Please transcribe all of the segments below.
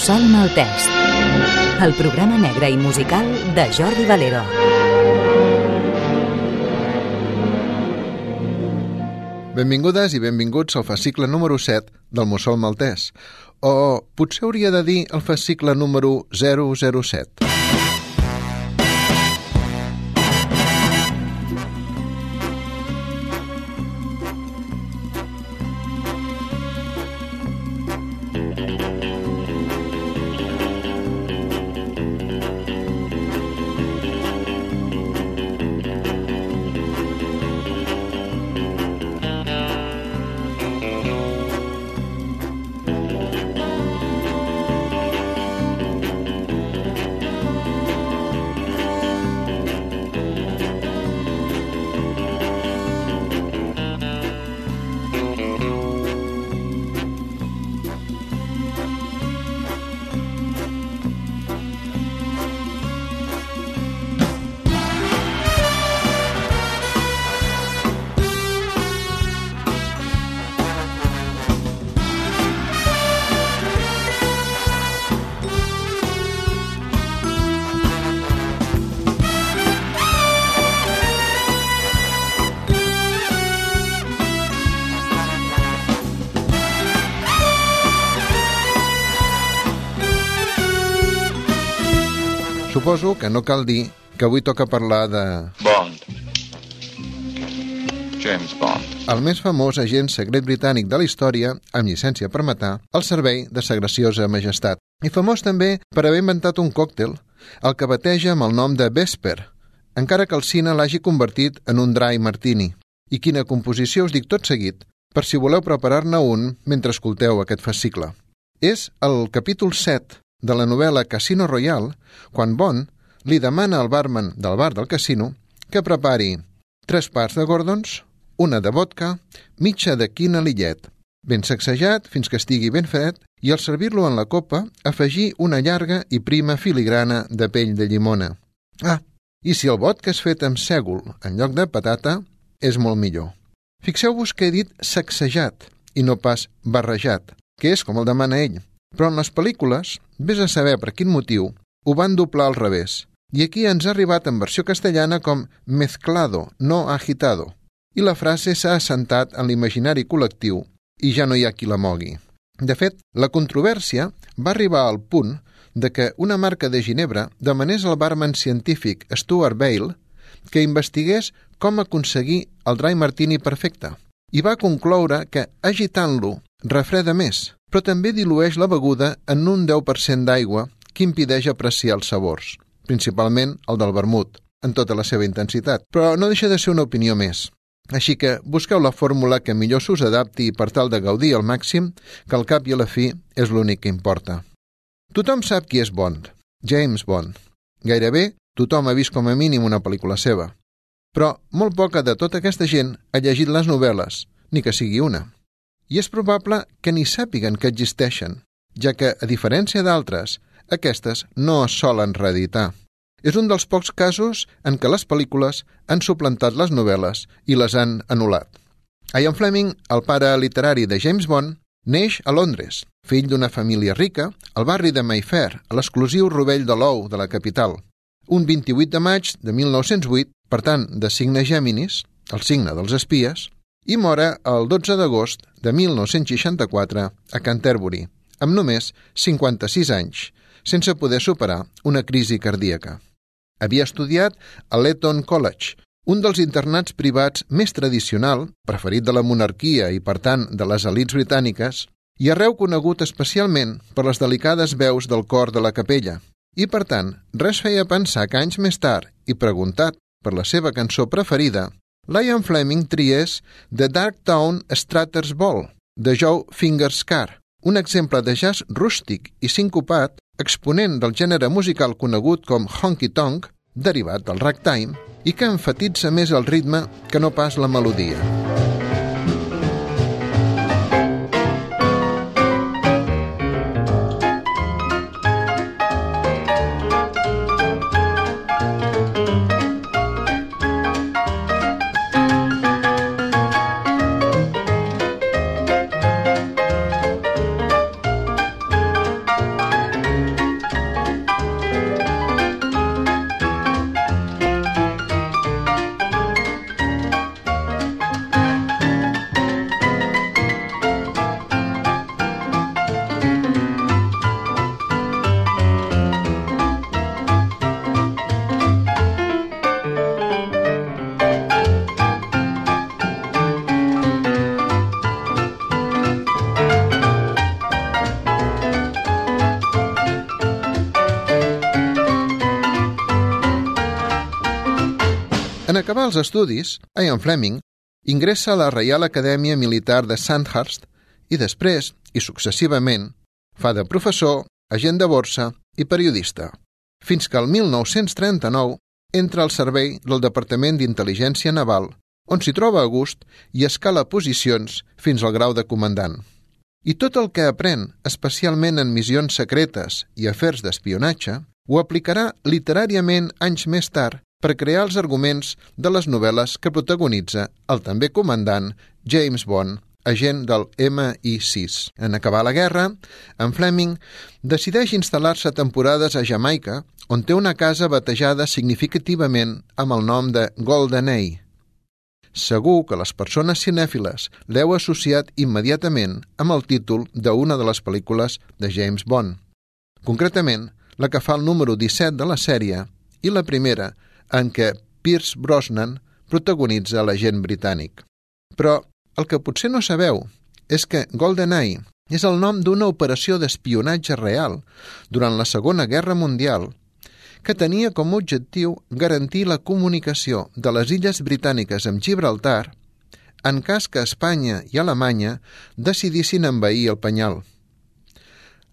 Mussol Maltès, el programa negre i musical de Jordi Valero. Benvingudes i benvinguts al fascicle número 7 del Mussol Maltès, o potser hauria de dir el fascicle número 007. Suposo que no cal dir que avui toca parlar de... Bond. James Bond. El més famós agent secret britànic de la història, amb llicència per matar, al servei de sa graciosa majestat. I famós també per haver inventat un còctel, el que bateja amb el nom de Vesper, encara que el cine l'hagi convertit en un dry martini. I quina composició us dic tot seguit, per si voleu preparar-ne un mentre escolteu aquest fascicle. És el capítol 7 de la novel·la Casino Royale, quan Bond li demana al barman del bar del casino que prepari tres parts de Gordons, una de vodka, mitja de quina lillet, ben sacsejat fins que estigui ben fred, i al servir-lo en la copa, afegir una llarga i prima filigrana de pell de llimona. Ah, i si el vodka és fet amb sègol en lloc de patata, és molt millor. Fixeu-vos que he dit sacsejat i no pas barrejat, que és com el demana ell, però en les pel·lícules, vés a saber per quin motiu, ho van doblar al revés. I aquí ens ha arribat en versió castellana com mezclado, no agitado. I la frase s'ha assentat en l'imaginari col·lectiu i ja no hi ha qui la mogui. De fet, la controvèrsia va arribar al punt de que una marca de Ginebra demanés al barman científic Stuart Bale que investigués com aconseguir el dry martini perfecte i va concloure que agitant-lo refreda més, però també dilueix la beguda en un 10% d'aigua que impideix apreciar els sabors, principalment el del vermut, en tota la seva intensitat. Però no deixa de ser una opinió més. Així que busqueu la fórmula que millor s'us adapti per tal de gaudir al màxim, que al cap i a la fi és l'únic que importa. Tothom sap qui és Bond, James Bond. Gairebé tothom ha vist com a mínim una pel·lícula seva. Però molt poca de tota aquesta gent ha llegit les novel·les, ni que sigui una i és probable que ni sàpiguen que existeixen, ja que, a diferència d'altres, aquestes no es solen reeditar. És un dels pocs casos en què les pel·lícules han suplantat les novel·les i les han anul·lat. Ian Fleming, el pare literari de James Bond, neix a Londres, fill d'una família rica, al barri de Mayfair, a l'exclusiu rovell de l'ou de la capital. Un 28 de maig de 1908, per tant, de signe Gèminis, el signe dels espies, i mora el 12 d'agost de 1964 a Canterbury, amb només 56 anys, sense poder superar una crisi cardíaca. Havia estudiat a l'Eton College, un dels internats privats més tradicional, preferit de la monarquia i, per tant, de les elites britàniques, i arreu conegut especialment per les delicades veus del cor de la capella. I, per tant, res feia pensar que anys més tard, i preguntat per la seva cançó preferida, Lion Fleming tries The Dark Town Stratter's Ball, de Joe Fingerscar, un exemple de jazz rústic i sincopat, exponent del gènere musical conegut com honky-tonk, derivat del ragtime, i que enfatitza més el ritme que no pas la melodia. Acabar els estudis, Ian Fleming ingressa a la Reial Acadèmia Militar de Sandhurst i després, i successivament, fa de professor, agent de borsa i periodista, fins que el 1939 entra al servei del Departament d'Intel·ligència Naval, on s'hi troba a gust i escala posicions fins al grau de comandant. I tot el que aprèn, especialment en missions secretes i afers d'espionatge, ho aplicarà literàriament anys més tard per crear els arguments de les novel·les que protagonitza el també comandant James Bond agent del MI6. En acabar la guerra, en Fleming decideix instal·lar-se temporades a Jamaica, on té una casa batejada significativament amb el nom de Golden A. Segur que les persones cinèfiles l'heu associat immediatament amb el títol d'una de les pel·lícules de James Bond. Concretament, la que fa el número 17 de la sèrie i la primera en què Pierce Brosnan protagonitza l'agent britànic. Però el que potser no sabeu és que GoldenEye és el nom d'una operació d'espionatge real durant la Segona Guerra Mundial que tenia com a objectiu garantir la comunicació de les illes britàniques amb Gibraltar en cas que Espanya i Alemanya decidissin envair el Penyal.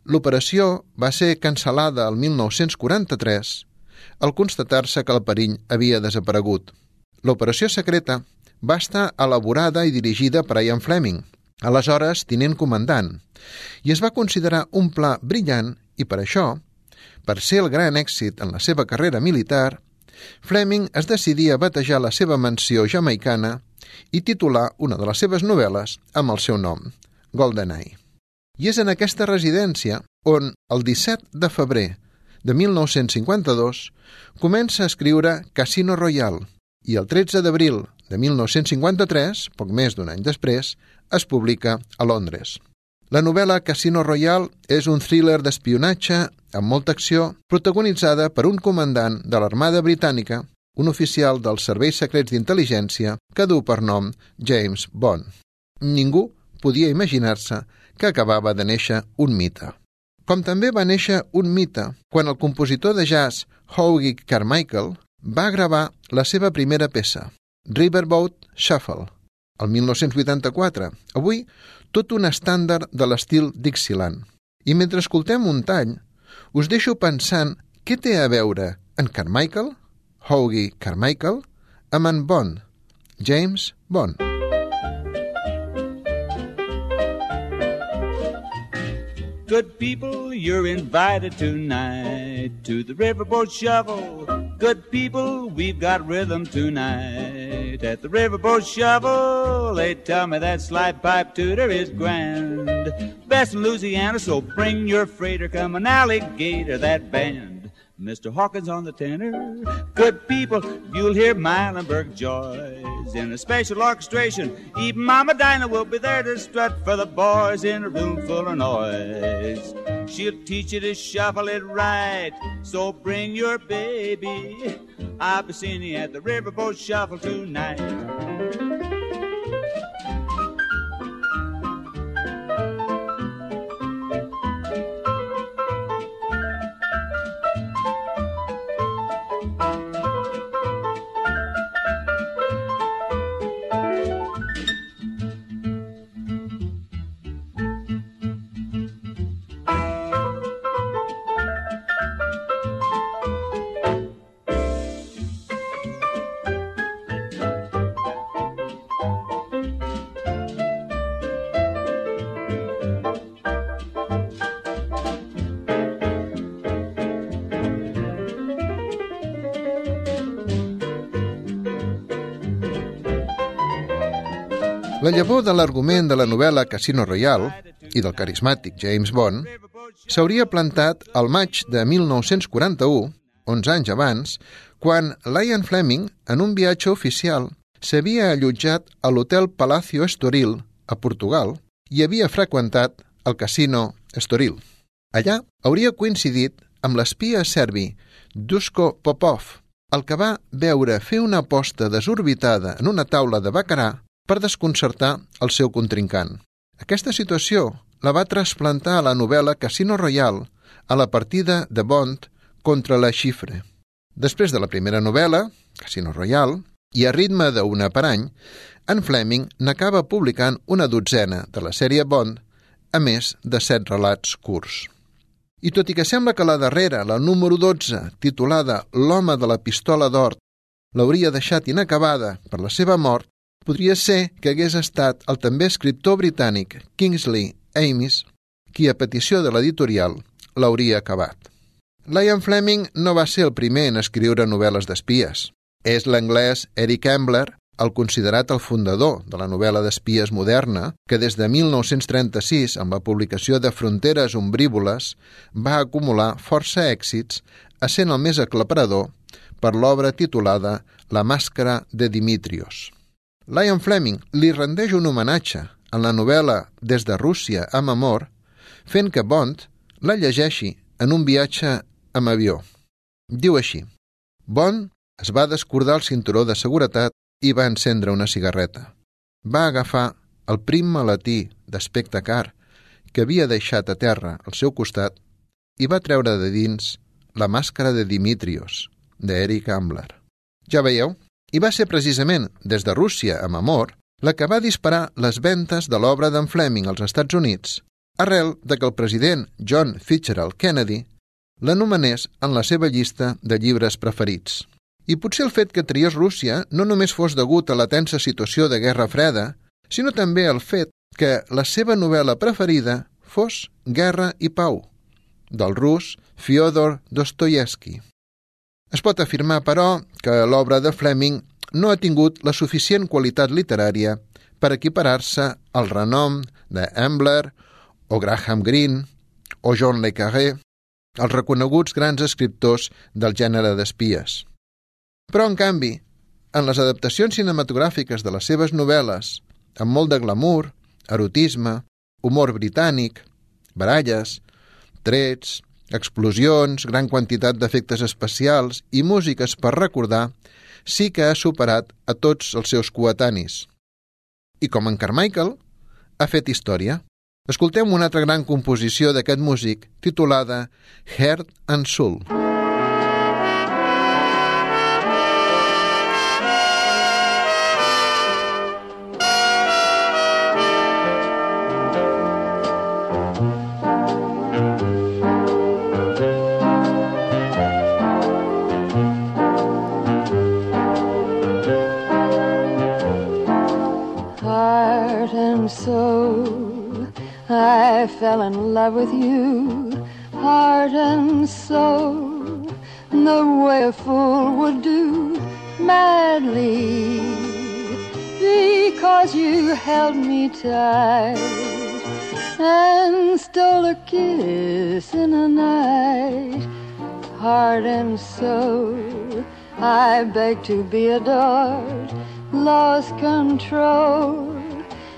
L'operació va ser cancel·lada el 1943 al constatar-se que el perill havia desaparegut. L'operació secreta va estar elaborada i dirigida per Ian Fleming, aleshores tinent comandant, i es va considerar un pla brillant i per això, per ser el gran èxit en la seva carrera militar, Fleming es decidia a batejar la seva mansió jamaicana i titular una de les seves novel·les amb el seu nom, GoldenEye. I és en aquesta residència on, el 17 de febrer de 1952, comença a escriure Casino Royale i el 13 d'abril de 1953, poc més d'un any després, es publica a Londres. La novel·la Casino Royale és un thriller d'espionatge amb molta acció, protagonitzada per un comandant de l'Armada Britànica, un oficial dels serveis secrets d'intel·ligència que du per nom James Bond. Ningú podia imaginar-se que acabava de néixer un mite. Com també va néixer un mite quan el compositor de jazz Hoagy Carmichael va gravar la seva primera peça, Riverboat Shuffle, el 1984, avui tot un estàndard de l'estil Dixieland. I mentre escoltem un tall, us deixo pensant què té a veure en Carmichael, Hoagy Carmichael, amb en Bond, James Bond. Good people, you're invited tonight to the riverboat shovel. Good people, we've got rhythm tonight at the riverboat shovel. They tell me that slide pipe tooter is grand. Best in Louisiana, so bring your freighter, come an alligator, that band. Mr. Hawkins on the tenor. Good people, you'll hear Milenberg joys in a special orchestration. Even Mama Dinah will be there to strut for the boys in a room full of noise. She'll teach you to shuffle it right, so bring your baby. I'll be seeing you at the riverboat shuffle tonight. La llavor de l'argument de la novel·la Casino Royale i del carismàtic James Bond s'hauria plantat al maig de 1941, 11 anys abans, quan Lion Fleming, en un viatge oficial, s'havia allotjat a l'hotel Palacio Estoril, a Portugal, i havia freqüentat el casino Estoril. Allà hauria coincidit amb l'espia serbi Dusko Popov, el que va veure fer una aposta desorbitada en una taula de bacarà per desconcertar el seu contrincant. Aquesta situació la va trasplantar a la novel·la Casino Royale, a la partida de Bond contra la Xifre. Després de la primera novel·la, Casino Royale, i a ritme d'una per any, en Fleming n'acaba publicant una dotzena de la sèrie Bond, a més de set relats curts. I tot i que sembla que la darrera, la número 12, titulada L'home de la pistola d'or, l'hauria deixat inacabada per la seva mort, podria ser que hagués estat el també escriptor britànic Kingsley Amis qui, a petició de l'editorial, l'hauria acabat. Lion Fleming no va ser el primer en escriure novel·les d'espies. És l'anglès Eric Ambler el considerat el fundador de la novel·la d'espies moderna, que des de 1936, amb la publicació de Fronteres ombrívoles, va acumular força èxits, essent el més aclaparador per l'obra titulada La màscara de Dimitrios. Lion Fleming li rendeix un homenatge en la novel·la Des de Rússia amb amor, fent que Bond la llegeixi en un viatge amb avió. Diu així, Bond es va descordar el cinturó de seguretat i va encendre una cigarreta. Va agafar el prim maletí d'aspecte car que havia deixat a terra al seu costat i va treure de dins la màscara de Dimitrios, d'Eric Ambler. Ja veieu? I va ser precisament des de Rússia amb amor la que va disparar les ventes de l'obra d'en Fleming als Estats Units, arrel de que el president John Fitzgerald Kennedy l'anomenés en la seva llista de llibres preferits. I potser el fet que triés Rússia no només fos degut a la tensa situació de Guerra Freda, sinó també al fet que la seva novel·la preferida fos Guerra i Pau, del rus Fyodor Dostoyevsky. Es pot afirmar, però, que l'obra de Fleming no ha tingut la suficient qualitat literària per equiparar-se al renom de Ambler o Graham Greene o John Le Carré, els reconeguts grans escriptors del gènere d'espies. Però, en canvi, en les adaptacions cinematogràfiques de les seves novel·les, amb molt de glamour, erotisme, humor britànic, baralles, trets, explosions, gran quantitat d'efectes especials i músiques per recordar, sí que ha superat a tots els seus coetanis. I com en Carmichael, ha fet història. Escoltem una altra gran composició d'aquest músic titulada Heart and Soul. fell in love with you, heart and soul, the way a fool would do, madly, because you held me tight and stole a kiss in a night, heart and soul. I begged to be adored, lost control,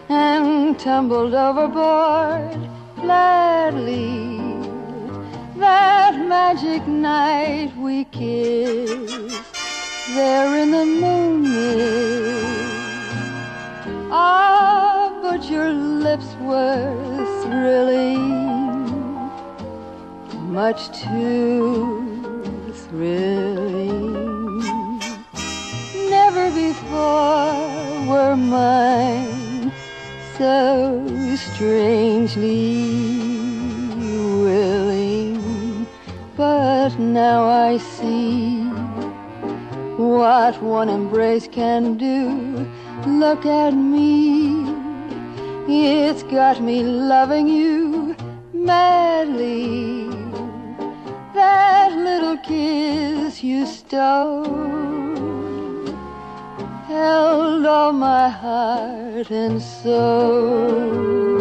and tumbled overboard gladly that magic night we kissed there in the moonlit. Ah, but your lips were thrilling, much too thrilling. Never before were mine so strangely willing, but now I see what one embrace can do. Look at me, it's got me loving you madly. That little kiss you stole held all my heart and soul.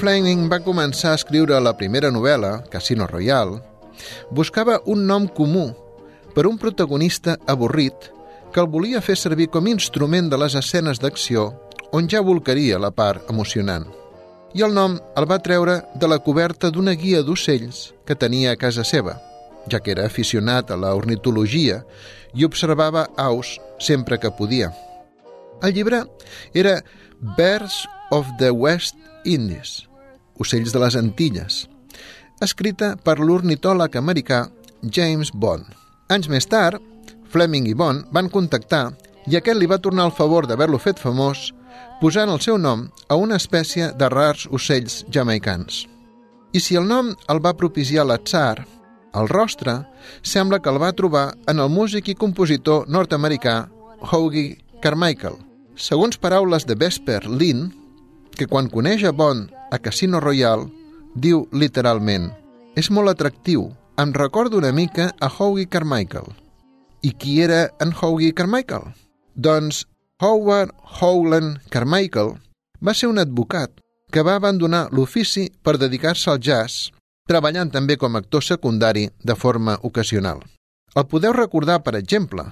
Fleming va començar a escriure la primera novel·la, Casino Royale, buscava un nom comú per un protagonista avorrit que el volia fer servir com instrument de les escenes d'acció on ja volcaria la part emocionant. I el nom el va treure de la coberta d'una guia d'ocells que tenia a casa seva, ja que era aficionat a la ornitologia i observava aus sempre que podia. El llibre era Birds of the West Indies, Ocells de les Antilles, escrita per l'ornitòleg americà James Bond. Anys més tard, Fleming i Bond van contactar i aquest li va tornar el favor d'haver-lo fet famós posant el seu nom a una espècie de rars ocells jamaicans. I si el nom el va propiciar l'atzar, el rostre sembla que el va trobar en el músic i compositor nord-americà Hoagie Carmichael. Segons paraules de Vesper Lynn, que quan coneix a Bond a Casino Royale, diu literalment «És molt atractiu, em recordo una mica a Hoagie Carmichael». I qui era en Hoagie Carmichael? Doncs Howard Howland Carmichael va ser un advocat que va abandonar l'ofici per dedicar-se al jazz, treballant també com a actor secundari de forma ocasional. El podeu recordar, per exemple,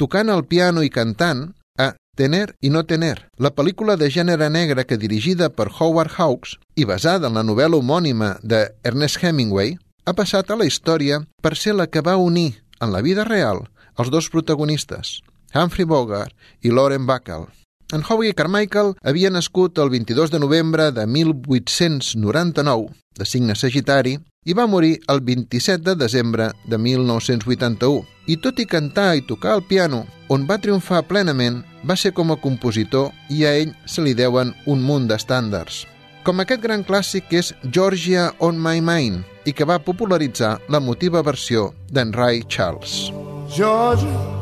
tocant el piano i cantant a Tener i no tener, la pel·lícula de gènere negre que dirigida per Howard Hawks i basada en la novel·la homònima de Ernest Hemingway, ha passat a la història per ser la que va unir, en la vida real, els dos protagonistes, Humphrey Bogart i Lauren Bacall. En Howie Carmichael havia nascut el 22 de novembre de 1899, de signe sagitari, i va morir el 27 de desembre de 1981. I tot i cantar i tocar el piano, on va triomfar plenament va ser com a compositor i a ell se li deuen un munt d'estàndards. Com aquest gran clàssic que és Georgia on My Mind i que va popularitzar la motiva versió d'en Ray Charles. Georgia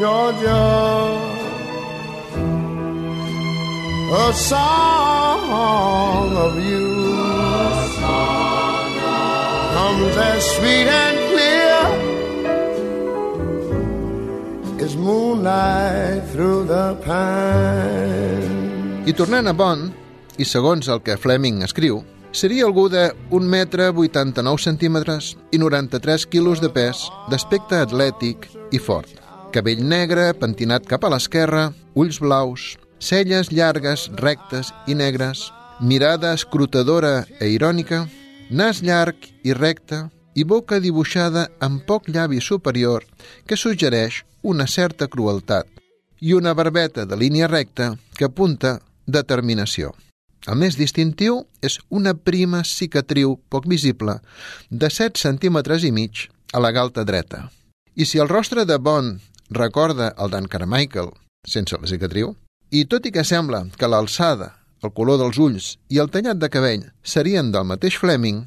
Georgia, a song of you song comes as sweet and clear as moonlight through the pine. I tornant a Bond, i segons el que Fleming escriu, seria algú de 1 metre 89 centímetres i 93 quilos de pes, d'aspecte atlètic i fort cabell negre, pentinat cap a l'esquerra, ulls blaus, celles llargues, rectes i negres, mirada escrutadora e irònica, nas llarg i recte i boca dibuixada amb poc llavi superior que suggereix una certa crueltat i una barbeta de línia recta que apunta determinació. El més distintiu és una prima cicatriu poc visible de 7 centímetres i mig a la galta dreta. I si el rostre de Bond recorda el d'en Carmichael, sense la cicatriu, i tot i que sembla que l'alçada, el color dels ulls i el tallat de cabell serien del mateix Fleming,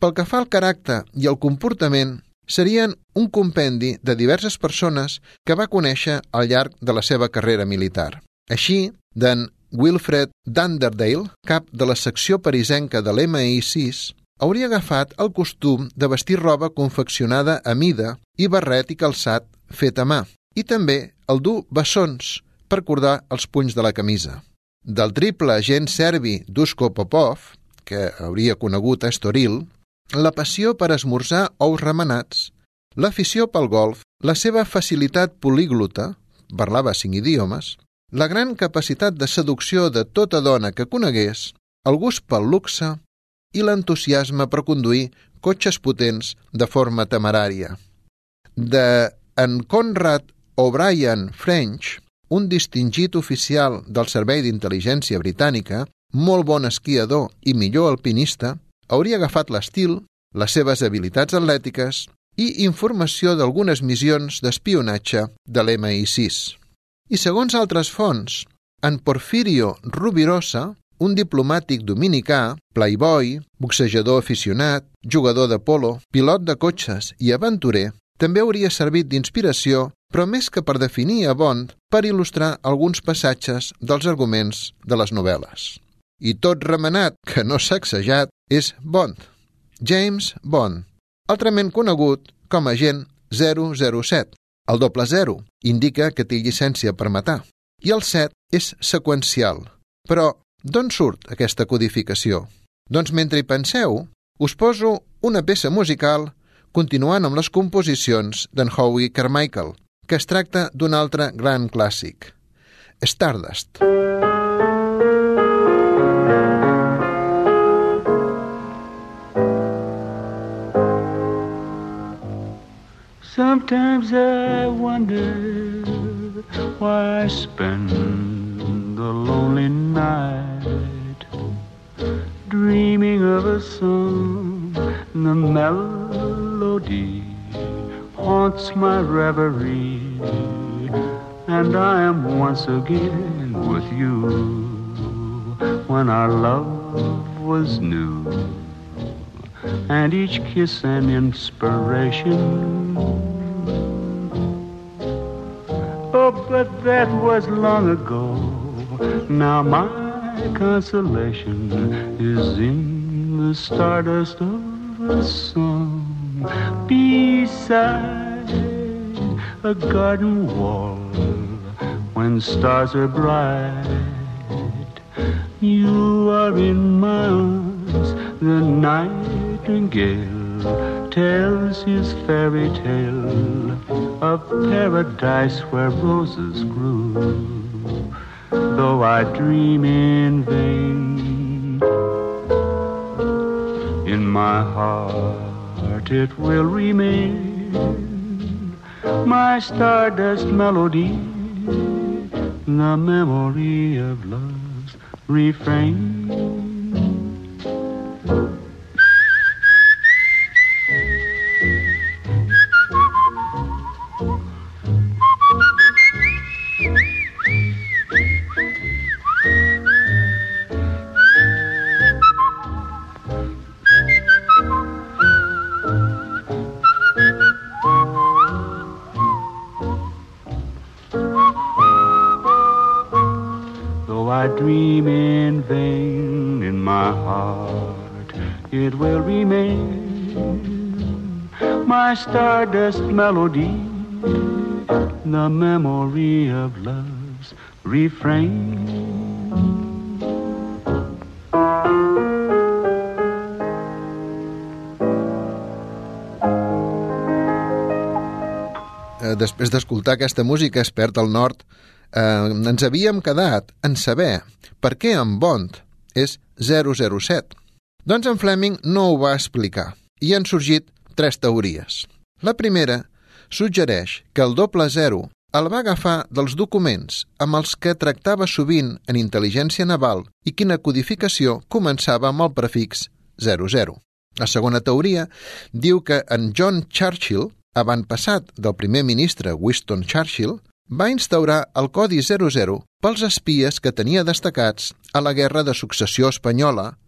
pel que fa al caràcter i el comportament, serien un compendi de diverses persones que va conèixer al llarg de la seva carrera militar. Així, d'en Wilfred Dunderdale, cap de la secció parisenca de l'MI6, hauria agafat el costum de vestir roba confeccionada a mida i barret i calçat fet a mà, i també el dur bessons per cordar els punys de la camisa. Del triple agent serbi Dusko Popov, que hauria conegut a Estoril, la passió per esmorzar ous remenats, l'afició pel golf, la seva facilitat políglota, parlava cinc idiomes, la gran capacitat de seducció de tota dona que conegués, el gust pel luxe i l'entusiasme per conduir cotxes potents de forma temerària. De en Conrad O'Brien French, un distingit oficial del Servei d'Intel·ligència Britànica, molt bon esquiador i millor alpinista, hauria agafat l'estil, les seves habilitats atlètiques i informació d'algunes missions d'espionatge de l'MI6. I segons altres fonts, en Porfirio Rubirosa, un diplomàtic dominicà, playboy, boxejador aficionat, jugador de polo, pilot de cotxes i aventurer, també hauria servit d'inspiració però més que per definir a Bond, per il·lustrar alguns passatges dels arguments de les novel·les. I tot remenat, que no sacsejat, és Bond. James Bond, altrament conegut com a agent 007. El doble zero indica que té llicència per matar. I el 7 és seqüencial. Però d'on surt aquesta codificació? Doncs mentre hi penseu, us poso una peça musical continuant amb les composicions d'en Howie Carmichael, que es tracta d'un altre gran clàssic, Stardust. Sometimes I wonder why I spend the lonely night dreaming of a song, the melody haunts my reverie, and I am once again with you when our love was new, and each kiss an inspiration. Oh, but that was long ago. Now my consolation is in the stardust of a song beside a garden wall when stars are bright. You are in my arms, the nightingale tells his fairy tale of paradise where roses grew. Though I dream in vain, in my heart it will remain my stardust melody, the memory of love's refrain. Stardust melody, the memory of love's refrain. Eh, després d'escoltar aquesta música expert al nord, eh, ens havíem quedat en saber per què en Bond és 007. Doncs en Fleming no ho va explicar i han sorgit tres teories. La primera suggereix que el doble zero el va agafar dels documents amb els que tractava sovint en intel·ligència naval i quina codificació començava amb el prefix 00. La segona teoria diu que en John Churchill, avantpassat del primer ministre Winston Churchill, va instaurar el codi 00 pels espies que tenia destacats a la Guerra de Successió Espanyola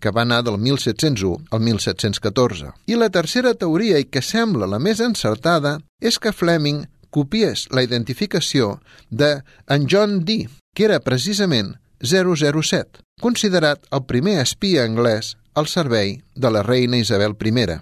que va anar del 1701 al 1714. I la tercera teoria, i que sembla la més encertada, és que Fleming copiés la identificació de en John Dee, que era precisament 007, considerat el primer espia anglès al servei de la reina Isabel I.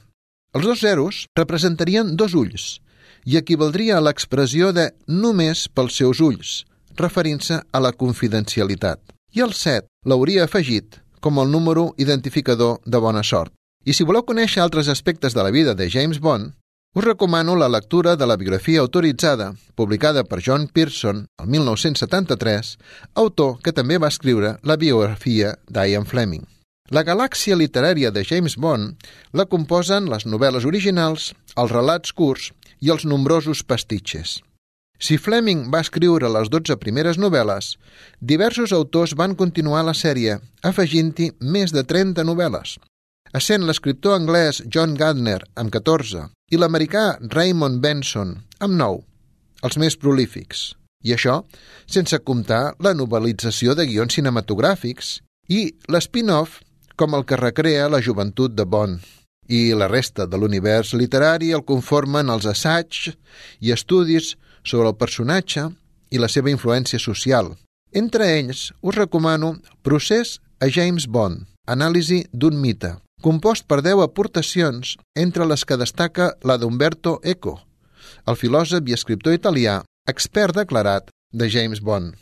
Els dos zeros representarien dos ulls i equivaldria a l'expressió de només pels seus ulls, referint-se a la confidencialitat. I el 7 l'hauria afegit com el número identificador de bona sort. I si voleu conèixer altres aspectes de la vida de James Bond, us recomano la lectura de la biografia autoritzada, publicada per John Pearson el 1973, autor que també va escriure la biografia d'Ian Fleming. La galàxia literària de James Bond la composen les novel·les originals, els relats curts i els nombrosos pastitxes. Si Fleming va escriure les 12 primeres novel·les, diversos autors van continuar la sèrie, afegint-hi més de 30 novel·les. Essent l'escriptor anglès John Gardner amb 14 i l'americà Raymond Benson amb 9, els més prolífics. I això sense comptar la novel·lització de guions cinematogràfics i l'spin-off com el que recrea la joventut de Bond. I la resta de l'univers literari el conformen els assaigs i estudis sobre el personatge i la seva influència social. Entre ells, us recomano Procés a James Bond, anàlisi d'un mite, compost per 10 aportacions, entre les que destaca la d'Umberto Eco, el filòsof i escriptor italià, expert declarat de James Bond.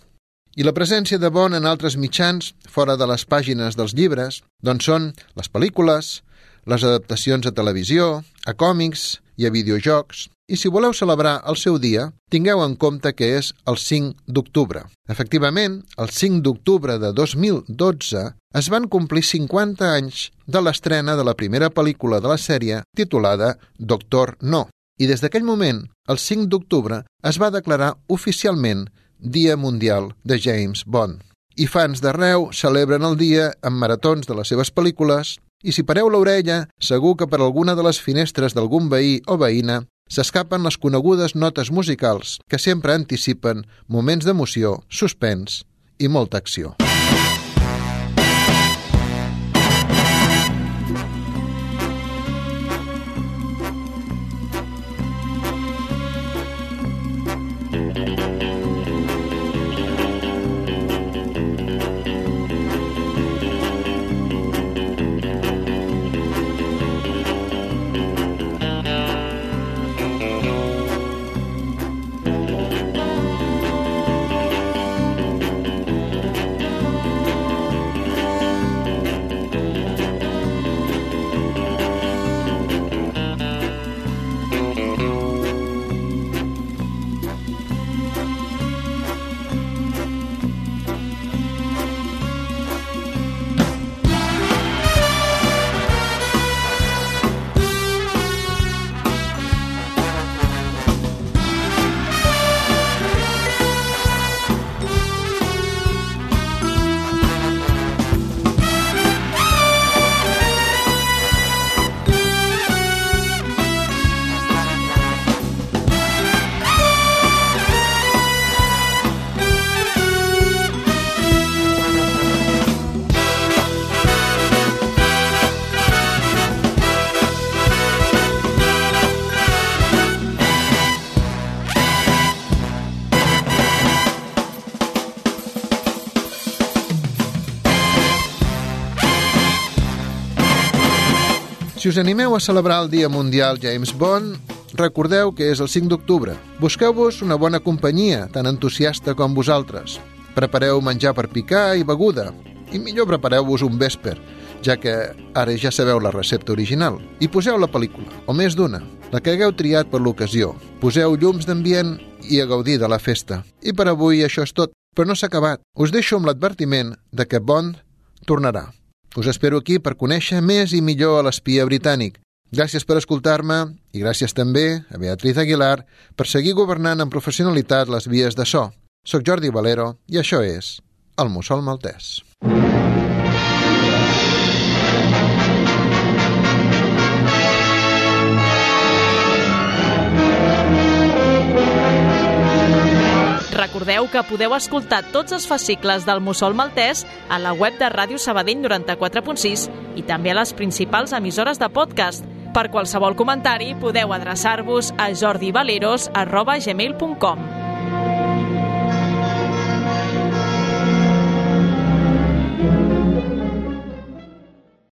I la presència de Bond en altres mitjans, fora de les pàgines dels llibres, doncs són les pel·lícules, les adaptacions a televisió, a còmics i a videojocs, i si voleu celebrar el seu dia, tingueu en compte que és el 5 d'octubre. Efectivament, el 5 d'octubre de 2012 es van complir 50 anys de l'estrena de la primera pel·lícula de la sèrie titulada Doctor No. I des d'aquell moment, el 5 d'octubre, es va declarar oficialment Dia Mundial de James Bond. I fans d'arreu celebren el dia amb maratons de les seves pel·lícules i si pareu l'orella, segur que per alguna de les finestres d'algun veí o veïna s'escapen les conegudes notes musicals que sempre anticipen moments d'emoció, suspens i molta acció. Si us animeu a celebrar el Dia Mundial James Bond, recordeu que és el 5 d'octubre. Busqueu-vos una bona companyia, tan entusiasta com vosaltres. Prepareu menjar per picar i beguda. I millor prepareu-vos un vesper, ja que ara ja sabeu la recepta original. I poseu la pel·lícula, o més d'una, la que hagueu triat per l'ocasió. Poseu llums d'ambient i a gaudir de la festa. I per avui això és tot, però no s'ha acabat. Us deixo amb l'advertiment de que Bond tornarà. Us espero aquí per conèixer més i millor a l'espia britànic. Gràcies per escoltar-me i gràcies també a Beatriz Aguilar per seguir governant amb professionalitat les vies de so. Soc Jordi Valero i això és El Mussol Maltès. Recordeu que podeu escoltar tots els fascicles del Mussol Maltès a la web de Ràdio Sabadell 94.6 i també a les principals emissores de podcast. Per qualsevol comentari podeu adreçar-vos a jordivaleros.gmail.com